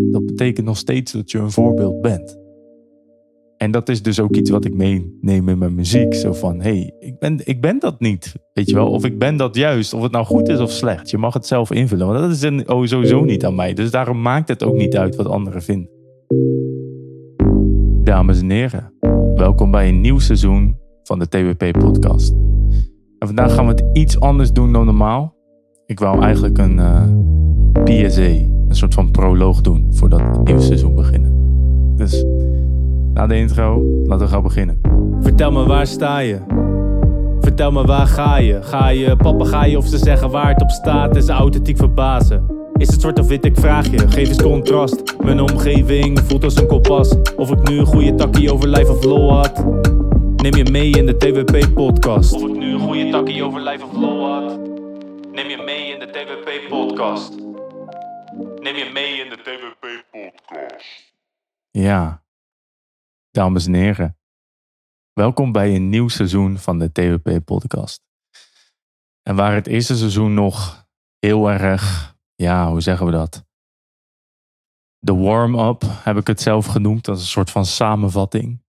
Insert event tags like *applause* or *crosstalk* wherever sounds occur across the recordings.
dat betekent nog steeds dat je een voorbeeld bent. En dat is dus ook iets wat ik meeneem in mijn muziek. Zo van, hé, hey, ik, ben, ik ben dat niet. Weet je wel? Of ik ben dat juist. Of het nou goed is of slecht. Je mag het zelf invullen. Want dat is een, oh, sowieso niet aan mij. Dus daarom maakt het ook niet uit wat anderen vinden. Dames en heren, welkom bij een nieuw seizoen van de TWP-podcast. En vandaag gaan we het iets anders doen dan normaal. Ik wou eigenlijk een uh, eh, PSA, een soort van proloog doen voordat het nieuwe seizoen beginnen. Dus na de intro, laten we gaan beginnen. Vertel me waar sta je? Vertel me waar ga je? Ga je papegaaien of ze zeggen waar het op staat en ze authentiek verbazen? Is het zwart of wit, ik vraag je, geef eens contrast. Mijn omgeving voelt als een kompas. Of ik nu een goede takkie over life of law had. Neem je mee in de TWP-podcast. Of ik nu een goede takkie over life of law had. Neem je mee in de TWP-podcast. Je mee in de TWP-podcast. Ja, dames en heren. Welkom bij een nieuw seizoen van de TWP-podcast. En waar het eerste seizoen nog heel erg, ja, hoe zeggen we dat? De warm-up heb ik het zelf genoemd, als een soort van samenvatting.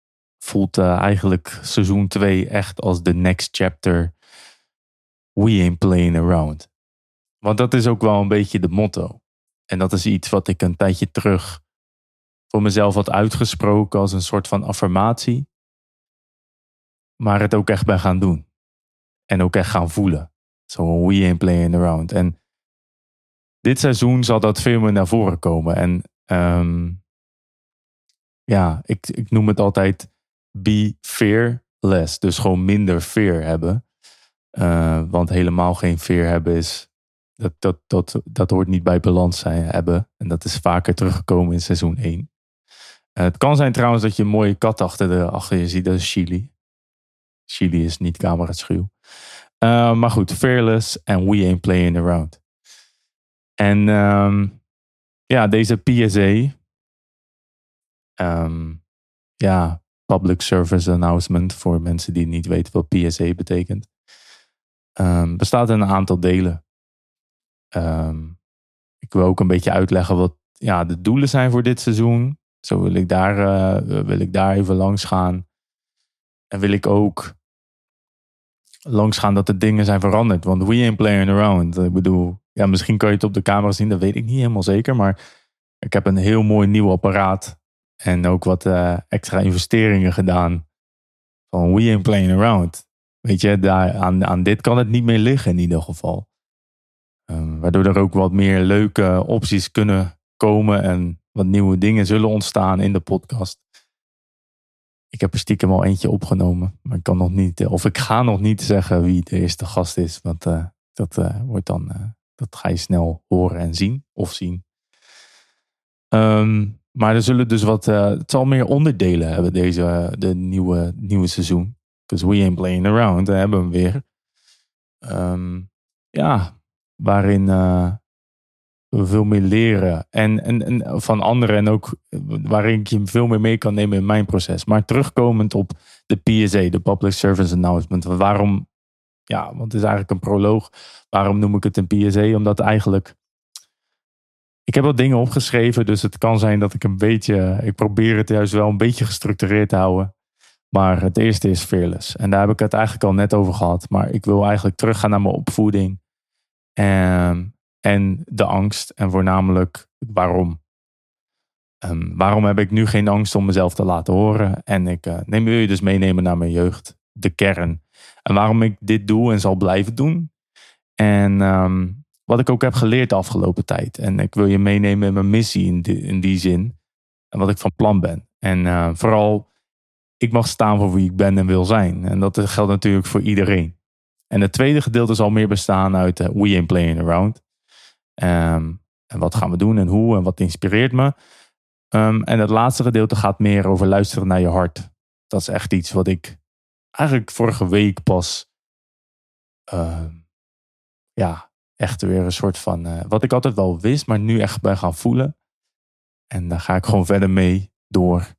Voelt uh, eigenlijk seizoen 2 echt als de next chapter. We ain't playing around. Want dat is ook wel een beetje de motto. En dat is iets wat ik een tijdje terug voor mezelf had uitgesproken als een soort van affirmatie. Maar het ook echt ben gaan doen. En ook echt gaan voelen. Zo we ain't playing around. En dit seizoen zal dat veel meer naar voren komen. En um, ja, ik, ik noem het altijd be fearless. Dus gewoon minder fear hebben. Uh, want helemaal geen fear hebben is. Dat, dat, dat, dat hoort niet bij balans zijn hebben. En dat is vaker teruggekomen in seizoen 1. Eh, het kan zijn trouwens dat je een mooie kat achter, de, achter je ziet. Dat is Chili. Chili is niet camera-schuw. Uh, maar goed, fearless and we ain't playing around. En um, ja, deze PSA. Ehm, ja, Public Service Announcement voor mensen die niet weten wat PSA betekent. Um, bestaat in een aantal delen. Ik wil ook een beetje uitleggen wat ja, de doelen zijn voor dit seizoen. Zo wil ik daar, uh, wil ik daar even langs gaan. En wil ik ook langs gaan dat de dingen zijn veranderd. Want we ain't playing around. Ik bedoel, ja, misschien kan je het op de camera zien, dat weet ik niet helemaal zeker. Maar ik heb een heel mooi nieuw apparaat. En ook wat uh, extra investeringen gedaan. Van we ain't playing around. Weet je, daar, aan, aan dit kan het niet meer liggen in ieder geval. Um, waardoor er ook wat meer leuke opties kunnen komen. En wat nieuwe dingen zullen ontstaan in de podcast. Ik heb er stiekem al eentje opgenomen, maar ik kan nog niet, of ik ga nog niet zeggen wie de eerste gast is, want uh, dat uh, wordt dan, uh, dat ga je snel horen en zien of zien. Um, maar er zullen dus wat, het zal meer onderdelen hebben deze de nieuwe, nieuwe seizoen. Because we ain't playing around, daar hebben we hem weer. Um, ja, waarin veel meer leren. En, en, en van anderen en ook waarin ik je veel meer mee kan nemen in mijn proces. Maar terugkomend op de PSA, de Public Service Announcement. Waarom, ja, want het is eigenlijk een proloog. Waarom noem ik het een PSA? Omdat eigenlijk. Ik heb wat dingen opgeschreven, dus het kan zijn dat ik een beetje. Ik probeer het juist wel een beetje gestructureerd te houden. Maar het eerste is fearless. En daar heb ik het eigenlijk al net over gehad. Maar ik wil eigenlijk teruggaan naar mijn opvoeding. En en de angst. En voornamelijk waarom. Um, waarom heb ik nu geen angst om mezelf te laten horen? En ik uh, neem, wil je dus meenemen naar mijn jeugd, de kern. En waarom ik dit doe en zal blijven doen. En um, wat ik ook heb geleerd de afgelopen tijd. En ik wil je meenemen in mijn missie in die, in die zin. En wat ik van plan ben. En uh, vooral, ik mag staan voor wie ik ben en wil zijn. En dat geldt natuurlijk voor iedereen. En het tweede gedeelte zal meer bestaan uit uh, We Ain't Playing Around. Um, en wat gaan we doen en hoe en wat inspireert me. Um, en het laatste gedeelte gaat meer over luisteren naar je hart. Dat is echt iets wat ik eigenlijk vorige week pas. Uh, ja, echt weer een soort van. Uh, wat ik altijd wel wist, maar nu echt ben gaan voelen. En daar ga ik gewoon verder mee door.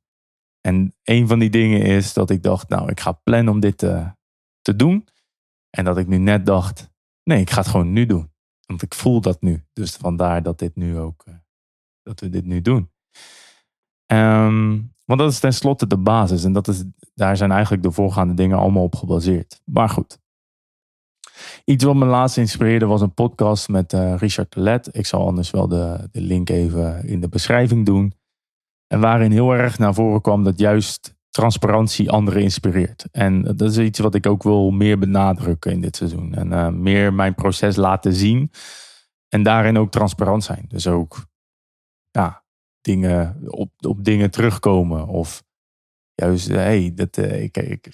En een van die dingen is dat ik dacht, nou, ik ga plannen om dit te, te doen. En dat ik nu net dacht, nee, ik ga het gewoon nu doen. Want ik voel dat nu. Dus vandaar dat dit nu ook, uh, dat we dit nu doen. Ehm, want dat is tenslotte de basis. En dat is, daar zijn eigenlijk de voorgaande dingen allemaal op gebaseerd. Maar goed. Iets wat me laatst inspireerde was een podcast met uh, Richard Let. Ik zal anders wel de, de link even in de beschrijving doen. En waarin heel erg naar voren kwam dat juist transparantie anderen inspireert. En dat is iets wat ik ook wil meer benadrukken in dit seizoen. En uh, meer mijn proces laten zien. En daarin ook transparant zijn. Dus ook ja, dingen, op, op dingen terugkomen. Of juist, hé, hey, dat, uh, ik, ik,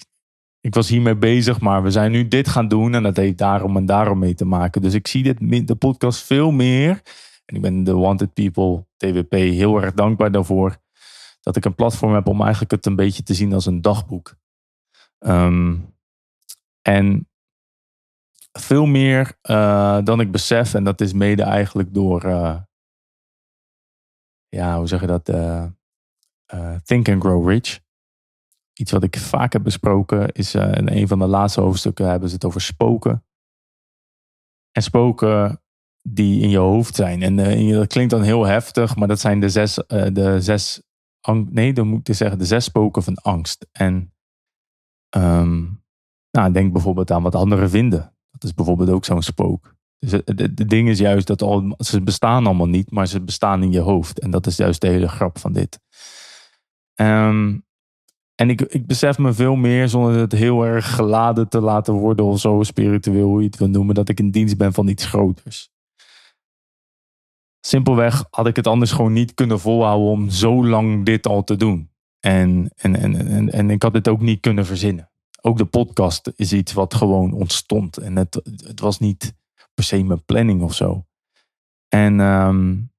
ik was hiermee bezig, maar we zijn nu dit gaan doen. En dat heeft daarom en daarom mee te maken. Dus ik zie dit, de podcast veel meer. En ik ben de Wanted People, TWP, heel erg dankbaar daarvoor dat ik een platform heb om eigenlijk het een beetje te zien als een dagboek. Um, en veel meer uh, dan ik besef, en dat is mede eigenlijk door, uh, ja, hoe zeg je dat? Uh, Think and Grow Rich. Iets wat ik vaak heb besproken is in een van de laatste hoofdstukken hebben ze het over spoken. En spoken die in je hoofd zijn. En dat klinkt dan heel heftig, maar dat zijn de zes, de zes nee, dan moet ik zeggen de zes spoken van angst. En um, denk bijvoorbeeld aan wat anderen vinden. Dat is bijvoorbeeld ook zo'n spook. Dus het, ding is juist dat al, ze bestaan allemaal niet, maar ze bestaan in je hoofd. En dat is juist de hele grap van dit. Um, en ik, ik besef me veel meer, zonder het heel erg geladen te laten worden of zo spiritueel, hoe je het wil noemen, dat ik in dienst ben van iets groters. Simpelweg had ik het anders gewoon niet kunnen volhouden om zo lang dit al te doen. En, en, en, en, en ik had het ook niet kunnen verzinnen. Ook de podcast is iets wat gewoon ontstond. En het, het was niet per se mijn planning of zo. En um,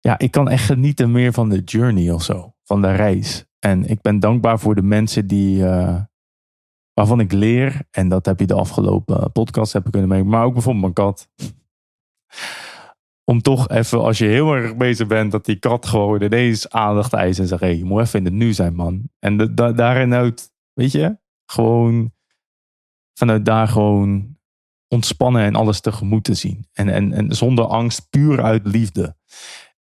ja, ik kan echt genieten meer van de journey of zo. Van de reis. En ik ben dankbaar voor de mensen die, uh, waarvan ik leer. En dat heb je de afgelopen podcast hebben kunnen meemaken. Maar ook bijvoorbeeld mijn kat om toch even, als je heel erg bezig bent, dat die kat gewoon ineens aandacht eist en zegt: je moet even in het nu zijn, man. En daarin uit, weet je, gewoon vanuit daar gewoon ontspannen en alles tegemoet te zien. En, en, en zonder angst, puur uit liefde.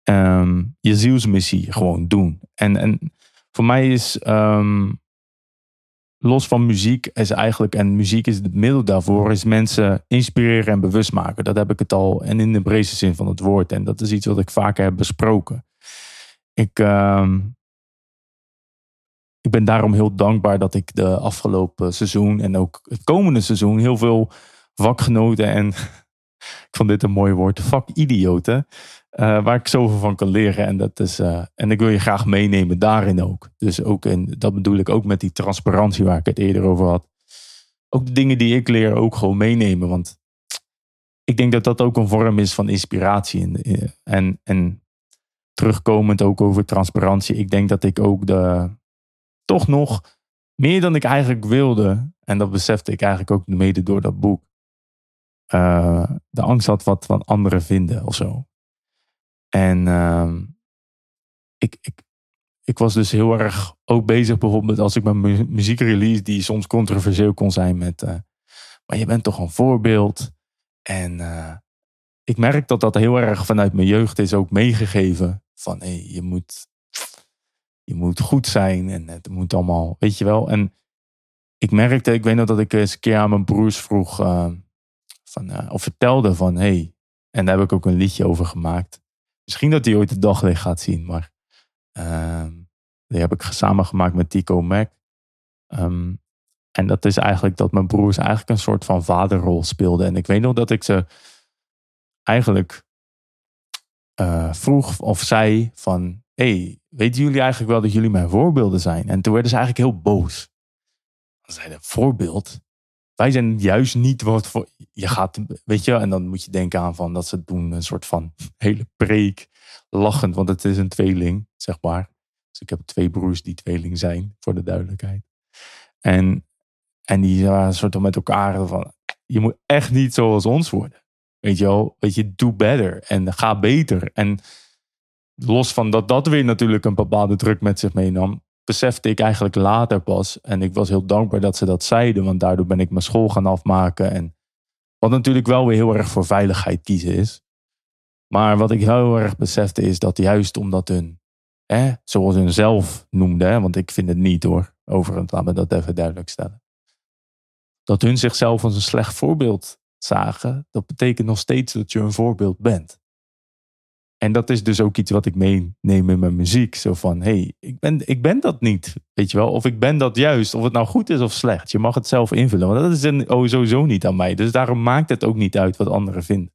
Ehm, je zielsmissie gewoon doen. En, en voor mij is um, los van muziek is eigenlijk, en muziek is het middel daarvoor, is mensen inspireren en bewust maken. Dat heb ik het al, en in de breedste zin van het woord. En dat is iets wat ik vaker heb besproken. Ik, uh, ik ben daarom heel dankbaar dat ik de afgelopen seizoen en ook het komende seizoen heel veel vakgenoten en ik vond dit een mooi woord, vakidioten, uh, waar ik zoveel van kan leren. En, dat is, uh, en ik wil je graag meenemen daarin ook. Dus ook in, dat bedoel ik ook met die transparantie waar ik het eerder over had. Ook de dingen die ik leer ook gewoon meenemen. Want ik denk dat dat ook een vorm is van inspiratie. En, en terugkomend ook over transparantie. Ik denk dat ik ook de, toch nog meer dan ik eigenlijk wilde. En dat besefte ik eigenlijk ook mede door dat boek. Uh, de angst had wat van anderen vinden of zo. En uh, ik, ik, ik was dus heel erg ook bezig bijvoorbeeld als ik mijn muziek release die soms controversieel kon zijn met uh, maar je bent toch een voorbeeld. En uh, ik merk dat dat heel erg vanuit mijn jeugd is ook meegegeven. Van hé, je, moet, je moet goed zijn en het moet allemaal, weet je wel. En ik merkte, ik weet nog dat ik eens een keer aan mijn broers vroeg, van, of vertelde van hé, hey, en daar heb ik ook een liedje over gemaakt. Misschien dat hij ooit de daglicht gaat zien, maar uh, die heb ik samen gemaakt met Tico Mac. Um, en dat is eigenlijk dat mijn broers eigenlijk een soort van vaderrol speelden. En ik weet nog dat ik ze eigenlijk uh, vroeg of zei van... hey, weten jullie eigenlijk wel dat jullie mijn voorbeelden zijn? En toen werden ze eigenlijk heel boos. Ze zeiden, voorbeeld? Wij zijn juist niet wat voor. Je gaat, weet je, en dan moet je denken aan van dat ze doen een soort van *laughs* hele preek, lachend, want het is een tweeling, zeg maar. Dus ik heb twee broers die tweeling zijn, voor de duidelijkheid. En, en die waren soort van met elkaar van, je moet echt niet zoals ons worden. Weet je wel, weet je, do better en ga beter. En los van dat dat weer natuurlijk een bepaalde druk met zich meenam, besefte ik eigenlijk later pas. En ik was heel dankbaar dat ze dat zeiden, want daardoor ben ik mijn school gaan afmaken. En wat natuurlijk wel weer heel erg voor veiligheid kiezen is. Maar wat ik heel erg besefte is dat juist omdat hun, hè, zoals hun zelf noemde, hè, want ik vind het niet hoor, overigens, laat me dat even duidelijk stellen. Dat hun zichzelf als een slecht voorbeeld zagen, dat betekent nog steeds dat je een voorbeeld bent. En dat is dus ook iets wat ik meeneem in mijn muziek. Zo van, hey, ik, ben, ik ben dat niet, weet je wel. Of ik ben dat juist, of het nou goed is of slecht. Je mag het zelf invullen, want dat is een, oh, sowieso niet aan mij. Dus daarom maakt het ook niet uit wat anderen vinden.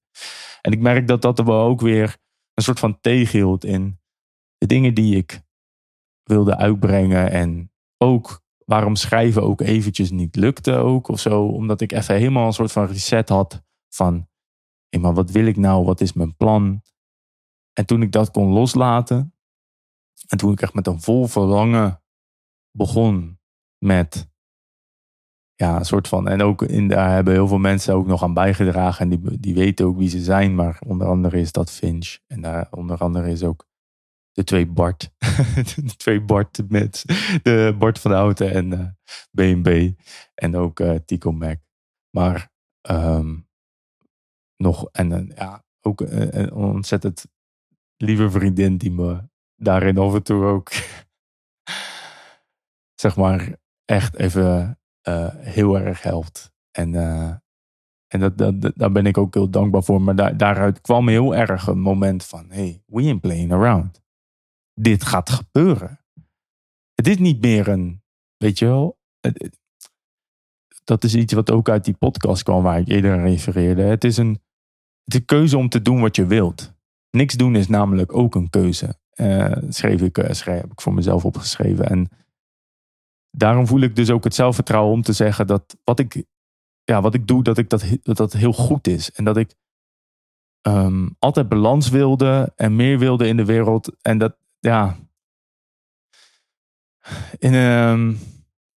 En ik merk dat dat er wel ook weer een soort van tegenhield in de dingen die ik wilde uitbrengen. En ook waarom schrijven ook eventjes niet lukte ook of zo. Omdat ik even helemaal een soort van reset had van, hé, maar wat wil ik nou? Wat is mijn plan? En toen ik dat kon loslaten, en toen ik echt met een vol verlangen begon met, ja, een soort van, en ook in, daar hebben heel veel mensen ook nog aan bijgedragen en die, die weten ook wie ze zijn, maar onder andere is dat Finch en daar onder andere is ook de twee Bart, *laughs* de twee Bart met de Bart van de Houten en uh, eh, B&B en ook uh, Tico Mac. Maar um, nog, en uh, ja, ook ontzettend lieve vriendin die me daarin af en toe ook, zeg maar, echt even uh, heel erg helpt. En, uh, en dat, dat, daar ben ik ook heel dankbaar voor. Maar daar, daaruit kwam heel erg een moment van: hey, we ain't playing around. Dit gaat gebeuren. Het is niet meer een, weet je wel. Dat is iets wat ook uit die podcast kwam waar ik eerder refereerde. Het is een, het is een keuze om te doen wat je wilt. Niks doen is namelijk ook een keuze. Uh, schreef ik, schreef, heb ik voor mezelf opgeschreven. En daarom voel ik dus ook het zelfvertrouwen om te zeggen dat wat ik, ja, wat ik doe, dat, ik dat, dat heel goed is. En dat ik um, altijd balans wilde en meer wilde in de wereld. En dat, ja. In een.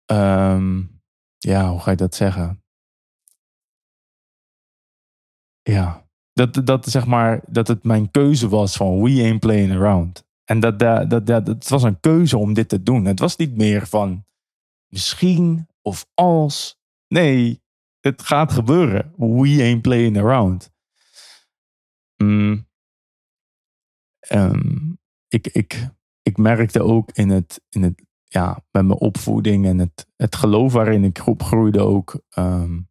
Um, ja, hoe ga je dat zeggen? Ja dat, dat, zeg maar, dat het mijn keuze was van we ain't playing around. En dat, dat, dat, dat, het was een keuze om dit te doen. Het was niet meer van misschien of als. Nee, het gaat gebeuren. We ain't playing around. Mm. Um, ik, ik, ik merkte ook in het, in het ja, met mijn opvoeding en het, het geloof waarin ik opgroeide ook. Um,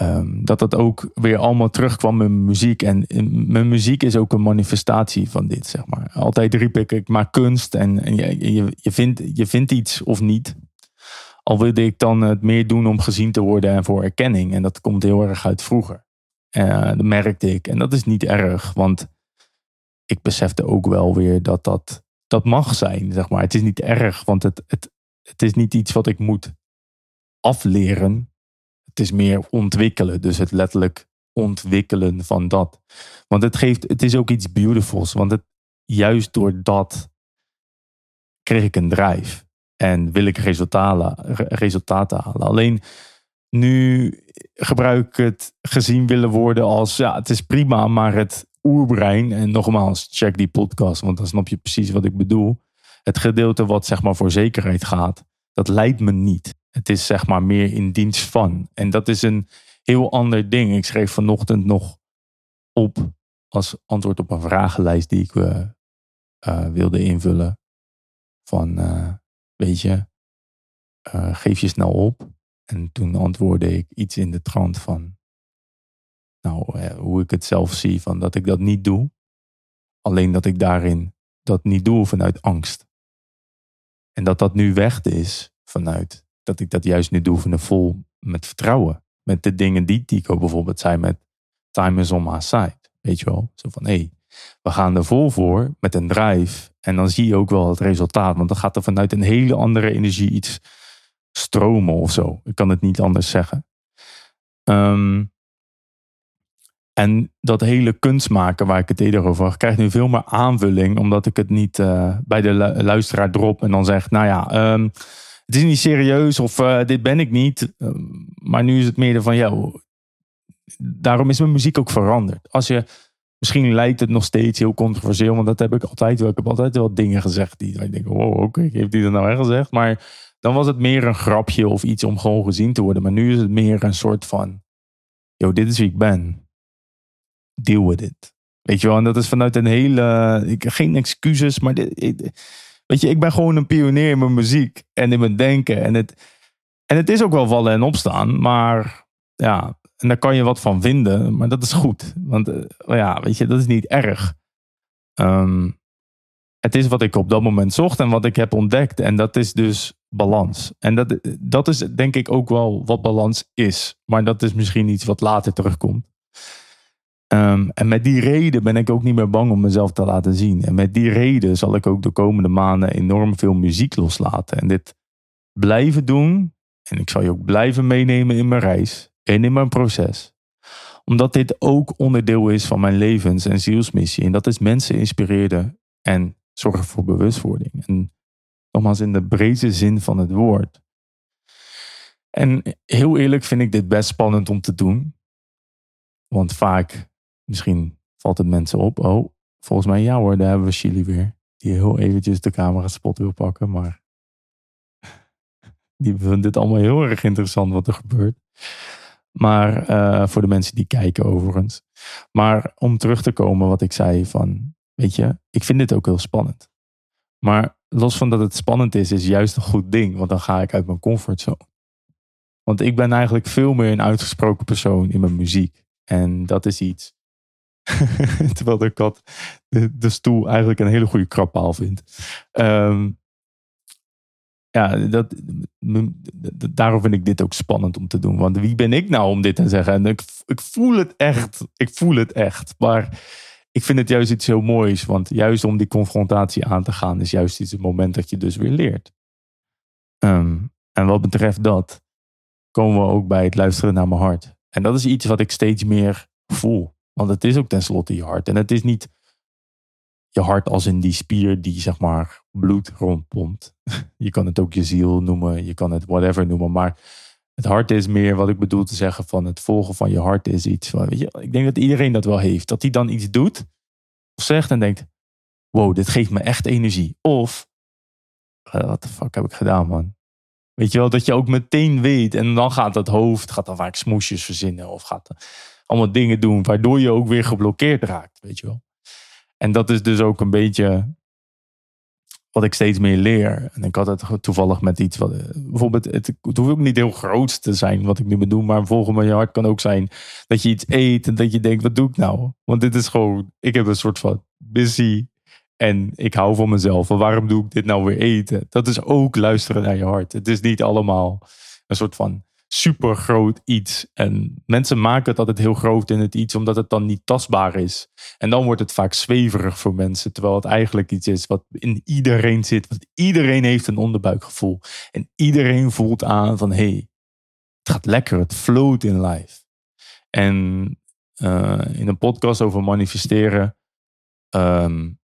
um, dat dat ook weer allemaal terugkwam in muziek. En mijn muziek is ook een manifestatie van dit, zeg maar. Altijd riep ik, ik maak kunst en, en je, je, je, vindt, je vindt iets of niet. Al wilde ik dan het meer doen om gezien te worden en voor erkenning. En dat komt heel erg uit vroeger. Uh, dat merkte ik. En dat is niet erg, want ik besefte ook wel weer dat dat, dat mag zijn, zeg maar. Het is niet erg, want het, het, het is niet iets wat ik moet afleren. Is meer ontwikkelen. Dus het letterlijk ontwikkelen van dat. Want het geeft, het is ook iets beautifuls. Want het, juist door dat kreeg ik een drive. En wil ik resultaten, resultaten halen. Alleen nu gebruik ik het gezien willen worden als, ja, het is prima, maar het oerbrein, en nogmaals, check die podcast, want dan snap je precies wat ik bedoel. Het gedeelte wat zeg maar voor zekerheid gaat, dat leidt me niet. Het is zeg maar meer in dienst van. En dat is een heel ander ding. Ik schreef vanochtend nog op als antwoord op een vragenlijst die ik uh, wilde invullen. Van, uh, weet je, geef je snel op. En toen antwoordde ik iets in de trant van, nou, hoe ik het zelf zie, van dat ik dat niet doe. Alleen dat ik daarin dat niet doe vanuit angst. En dat dat nu weg is vanuit dat ik dat juist nu doe van vol met vertrouwen. Met de dingen die Tico bijvoorbeeld zei met time is on my side. Weet je wel? Zo van hé, hey, we gaan er vol voor met een drive. En dan zie je ook wel het resultaat. Want dan gaat er vanuit een hele andere energie iets stromen of zo. Ik kan het niet anders zeggen. Ehm, en dat hele kunstmaken waar ik het eerder over had, krijgt nu veel meer aanvulling. Omdat ik het niet uh, bij de luisteraar drop en dan zeg, nou ja, um, het is niet serieus of uh, dit ben ik niet. Uh, maar nu is het meer van, ja, daarom is mijn muziek ook veranderd. Als je, misschien lijkt het nog steeds heel controversieel, want dat heb ik altijd wel. Ik heb altijd wel dingen gezegd die ik denk, wow, oké, okay, heeft hij dat nou echt gezegd? Maar dan was het meer een grapje of iets om gewoon gezien te worden. Maar nu is het meer een soort van, yo, dit is wie ik ben. deal with it. Weet je wel, en dat is vanuit een hele, ik, geen excuses, maar dit, weet je, ik ben gewoon een pionier in mijn muziek en in mijn denken. En het, en het is ook wel vallen en opstaan, maar ja, en daar kan je wat van vinden, maar dat is goed. Want uh, ja, weet je, dat is niet erg. Um, het is wat ik op dat moment zocht en wat ik heb ontdekt. En dat is dus balans. En dat, dat is denk ik ook wel wat balans is. Maar dat is misschien iets wat later terugkomt. Um, en met die reden ben ik ook niet meer bang om mezelf te laten zien. En met die reden zal ik ook de komende maanden enorm veel muziek loslaten. En dit blijven doen. En ik zal je ook blijven meenemen in mijn reis en in mijn proces. Omdat dit ook onderdeel is van mijn levens- en zielsmissie. En dat is mensen inspireren en zorgen voor bewustwording. En nogmaals in de brede zin van het woord. En heel eerlijk vind ik dit best spannend om te doen. Want vaak, misschien valt het mensen op. Oh, volgens mij ja hoor, daar hebben we Chili weer. Die heel eventjes de camera spot wil pakken. Maar *laughs* die vinden dit allemaal heel erg interessant wat er gebeurt. Maar uh, voor de mensen die kijken overigens. Maar om terug te komen wat ik zei van Weet je, ik vind dit ook heel spannend. Maar los van dat het spannend is, is juist een goed ding. Want dan ga ik uit mijn comfortzone. Want ik ben eigenlijk veel meer een uitgesproken persoon in mijn muziek. En dat is iets. *laughs* Terwijl de kat de, de, stoel eigenlijk een hele goede krappaal vindt. Um, ja, dat, daarom vind ik dit ook spannend om te doen. Want wie ben ik nou om dit te zeggen? En ik, ik voel het echt. Ik voel het echt. Maar ik vind het juist iets heel moois. Want juist om die confrontatie aan te gaan, is juist iets het moment dat je dus weer leert. Um, en wat betreft dat, komen we ook bij het luisteren naar mijn hart. En dat is iets wat ik steeds meer voel. Want het is ook tenslotte je hart. En het is niet je hart als in die spier die zeg maar bloed rondpompt. *laughs* Je kan het ook je ziel noemen, je kan het whatever noemen. Maar het hart is meer wat ik bedoel te zeggen van het volgen van je hart is iets. Van, weet je, ik denk dat iedereen dat wel heeft. Dat hij dan iets doet of zegt en denkt, wow, dit geeft me echt energie. Of, eh, wat de fuck heb ik gedaan man? Weet je wel, dat je ook meteen weet. En dan gaat het hoofd, gaat dan vaak smoesjes verzinnen. Of gaat allemaal dingen doen waardoor je ook weer geblokkeerd raakt. Weet je wel. En dat is dus ook een beetje wat ik steeds meer leer. En ik had het toevallig met iets wat. Bijvoorbeeld, het, het hoeft niet heel groot te zijn wat ik nu bedoel. Maar volgens mijn hart kan ook zijn dat je iets eet en dat je denkt: wat doe ik nou? Want dit is gewoon. Ik heb een soort van busy. En ik hou van mezelf. Waarom doe ik dit nou weer eten? Dat is ook luisteren naar je hart. Het is niet allemaal een soort van super groot iets. En mensen maken het altijd heel groot in het iets, omdat het dan niet tastbaar is. En dan wordt het vaak zweverig voor mensen, terwijl het eigenlijk iets is wat in iedereen zit. Want iedereen heeft een onderbuikgevoel. En iedereen voelt aan van hé, hey, het gaat lekker, het float in life. En uh, in een podcast over manifesteren um,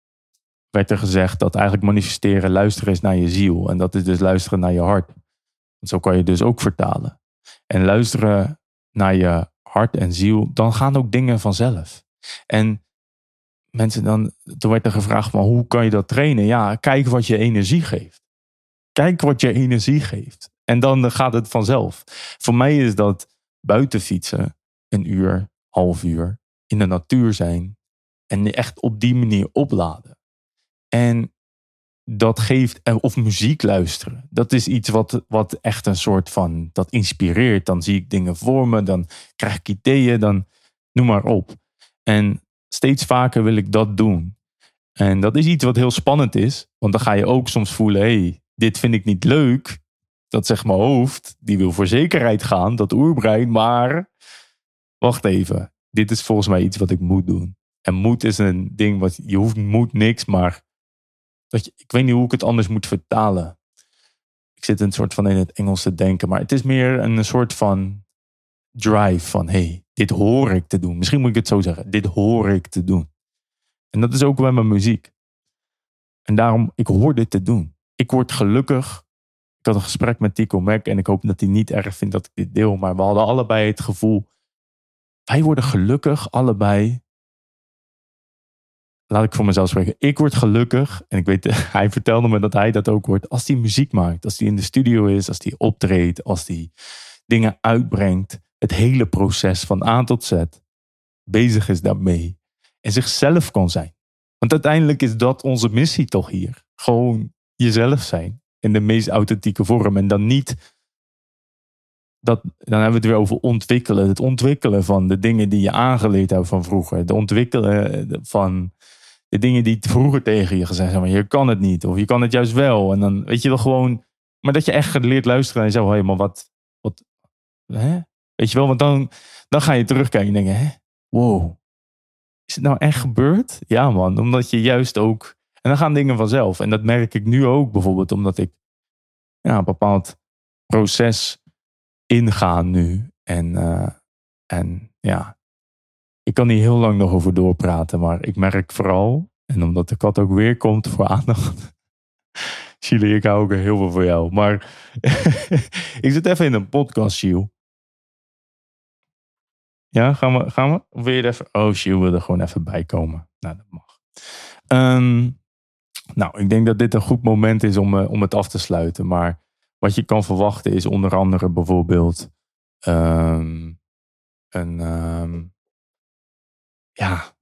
werd er gezegd dat eigenlijk manifesteren luisteren is naar je ziel. En dat is dus luisteren naar je hart. zo kan je dus ook vertalen en luisteren naar je hart en ziel, dan gaan ook dingen vanzelf. En mensen dan, toen werd er gevraagd van hoe kan je dat trainen? Ja, kijk wat je energie geeft. Kijk wat je energie geeft. En dan gaat het vanzelf. Voor mij is dat buiten fietsen, een uur, half uur, in de natuur zijn en echt op die manier opladen. En dat geeft, eh, of muziek luisteren. Dat is iets wat, wat echt een soort van, dat inspireert. Dan zie ik dingen voor me, dan krijg ik ideeën, dan noem maar op. En steeds vaker wil ik dat doen. En dat is iets wat heel spannend is, want dan ga je ook soms voelen, hey, dit vind ik niet leuk. Dat zegt mijn hoofd, die wil voor zekerheid gaan, dat oerbrein, maar wacht even, dit is volgens mij iets wat ik moet doen. En moed is een ding wat je hoeft moet niks, maar dat ik weet niet hoe ik het anders moet vertalen. Ik zit een soort van in het Engels te denken, maar het is meer een soort van drive van hey, dit hoor ik te doen. Misschien moet ik het zo zeggen, dit hoor ik te doen. En dat is ook bij mijn muziek. En daarom, ik hoor dit te doen. Ik word gelukkig. Ik had een gesprek met Tico Mac en ik hoop dat hij niet erg vindt dat ik dit deel, maar we hadden allebei het gevoel, wij worden gelukkig allebei laat ik voor mezelf spreken. Ik word gelukkig. En ik weet, *laughs* hij vertelde me dat hij dat ook wordt. Als hij muziek maakt. Als hij in de studio is. Als hij optreedt. Als hij dingen uitbrengt. Het hele proces van A tot Z. bezig is daarmee. En zichzelf kan zijn. Want uiteindelijk is dat onze missie toch hier. Gewoon jezelf zijn. In de meest authentieke vorm. En dan niet. Dat, dan hebben we het weer over ontwikkelen. Het ontwikkelen van de dingen die je aangeleerd hebt van vroeger. Het ontwikkelen van de dingen die vroeger tegen je gezegd hebben. Je kan het niet. Of je kan het juist wel. En dan weet je wel gewoon. Maar dat je echt geleerd luisteren en zo. Hé, maar wat. wat hè? Weet je wel, want dan, dan ga je terugkijken en denken: hè? Wow. Is het nou echt gebeurd? Ja, man. Omdat je juist ook. En dan gaan dingen vanzelf. En dat merk ik nu ook bijvoorbeeld, omdat ik ja, een bepaald proces inga nu. En, uh, en ja, ik kan hier heel lang nog over doorpraten, maar ik merk vooral, en omdat de kat ook weer komt voor aandacht. *laughs* Chile, ik hou ook heel veel voor jou. Maar *laughs* ik zit even in een podcast, Shiel. Ja, gaan we? Gaan we? Of wil je er even? Oh, Shiel wil er gewoon even bij komen. Nou, dat mag. Um, nou, ik denk dat dit een goed moment is om, uh, om het af te sluiten. Maar wat je kan verwachten is onder andere bijvoorbeeld um, een um, ja,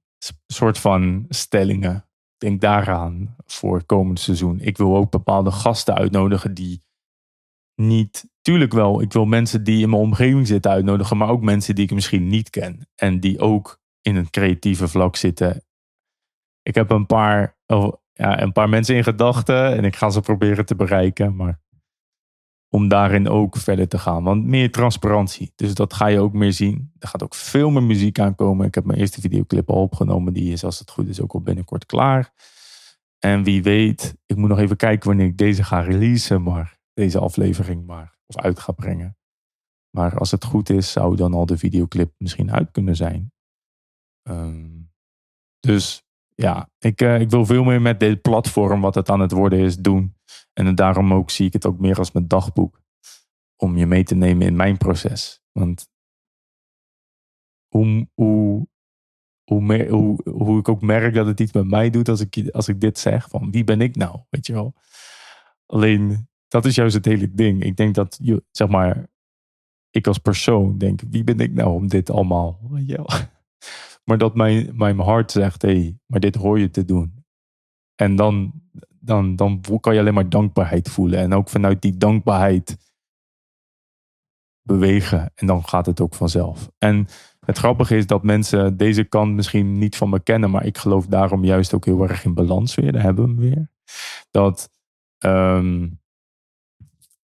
soort van stellingen. Denk daaraan voor het komende seizoen. Ik wil ook bepaalde gasten uitnodigen die niet. Tuurlijk wel, ik wil mensen die in mijn omgeving zitten uitnodigen, maar ook mensen die ik misschien niet ken. En die ook in een creatieve vlak zitten. Ik heb een paar, ja, een paar mensen in gedachten en ik ga ze proberen te bereiken. Maar om daarin ook verder te gaan. Want meer transparantie. Dus dat ga je ook meer zien. Er gaat ook veel meer muziek aankomen. Ik heb mijn eerste videoclip al opgenomen. Die is als het goed is ook al binnenkort klaar. En wie weet, ik moet nog even kijken wanneer ik deze ga releasen. Maar deze aflevering maar. Of uit ga brengen. Maar als het goed is, zou dan al de videoclip misschien uit kunnen zijn. Um, dus ja, ik, uh, ik wil veel meer met dit platform, wat het aan het worden is, doen. En daarom ook zie ik het ook meer als mijn dagboek. Om je mee te nemen in mijn proces. Want hoe, hoe, hoe, hoe, hoe ik ook merk dat het iets met mij doet als ik, als ik dit zeg. Van wie ben ik nou? Weet je wel. Alleen, dat is juist het hele ding. Ik denk dat, zeg maar, ik als persoon denk, wie ben ik nou om dit allemaal? Weet je wel. Maar dat mijn, mijn hart zegt, hé, hey, maar dit hoor je te doen. En dan, dan, dan kan je alleen maar dankbaarheid voelen. En ook vanuit die dankbaarheid bewegen. En dan gaat het ook vanzelf. En het grappige is dat mensen deze kant misschien niet van me kennen. Maar ik geloof daarom juist ook heel erg in balans weer. Daar hebben we hem weer. Dat, um,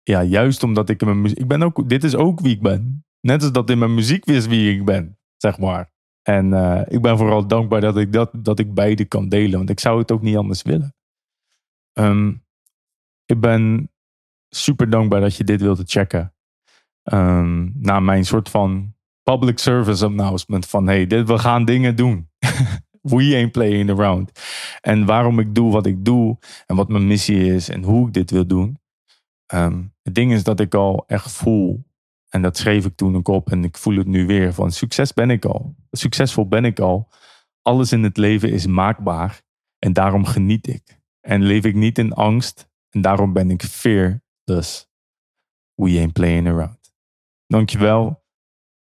ja, juist omdat ik in mijn muziek... Ik ben ook, dit is ook wie ik ben. Net als dat in mijn muziek wist wie ik ben, zeg maar. En uh, ik ben vooral dankbaar dat ik, dat, dat ik beide kan delen. Want ik zou het ook niet anders willen. Um, ik ben super dankbaar dat je dit wilde checken. Um, na mijn soort van public service announcement. Van hey, we gaan dingen doen. *laughs* We ain't playing around. En waarom ik doe wat ik doe. En wat mijn missie is. En hoe ik dit wil doen. Um, het ding is dat ik al echt voel en dat schreef ik toen ook op en ik voel het nu weer van succes ben ik al. Succesvol ben ik al. Alles in het leven is maakbaar en daarom geniet ik. En leef ik niet in angst en daarom ben ik fearless. We ain't playing around. Dankjewel.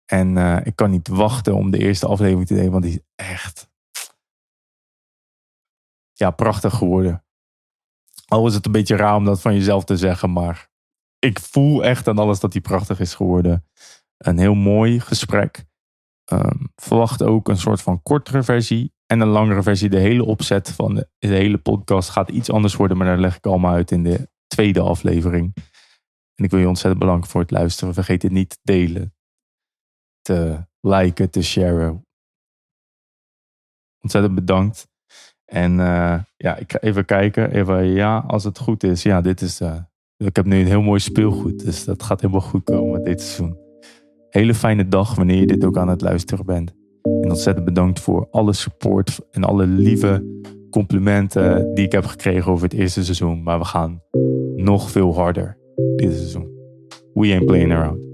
En uh, ik kan niet wachten om de eerste aflevering te delen, want die is echt ja, prachtig geworden. Al is het een beetje raar om dat van jezelf te zeggen, maar ik voel echt aan alles dat hij prachtig is geworden. Een heel mooi gesprek. Um, verwacht ook een soort van kortere versie en een langere versie. De hele opzet van de, hele podcast gaat iets anders worden, maar daar leg ik allemaal uit in de tweede aflevering. En ik wil je ontzettend bedanken voor het luisteren. Vergeet het niet te delen, te liken, te sharen. Ontzettend bedankt. En uh, ja, ik ga even kijken. Even, ja, als het goed is. Ja, dit is uh, ik heb nu een heel mooi speelgoed, dus dat gaat helemaal goed komen dit seizoen. Hele fijne dag wanneer je dit ook aan het luisteren bent. En ontzettend bedankt voor alle support en alle lieve complimenten die ik heb gekregen over het eerste seizoen. Maar we gaan nog veel harder dit seizoen. We ain't playing around.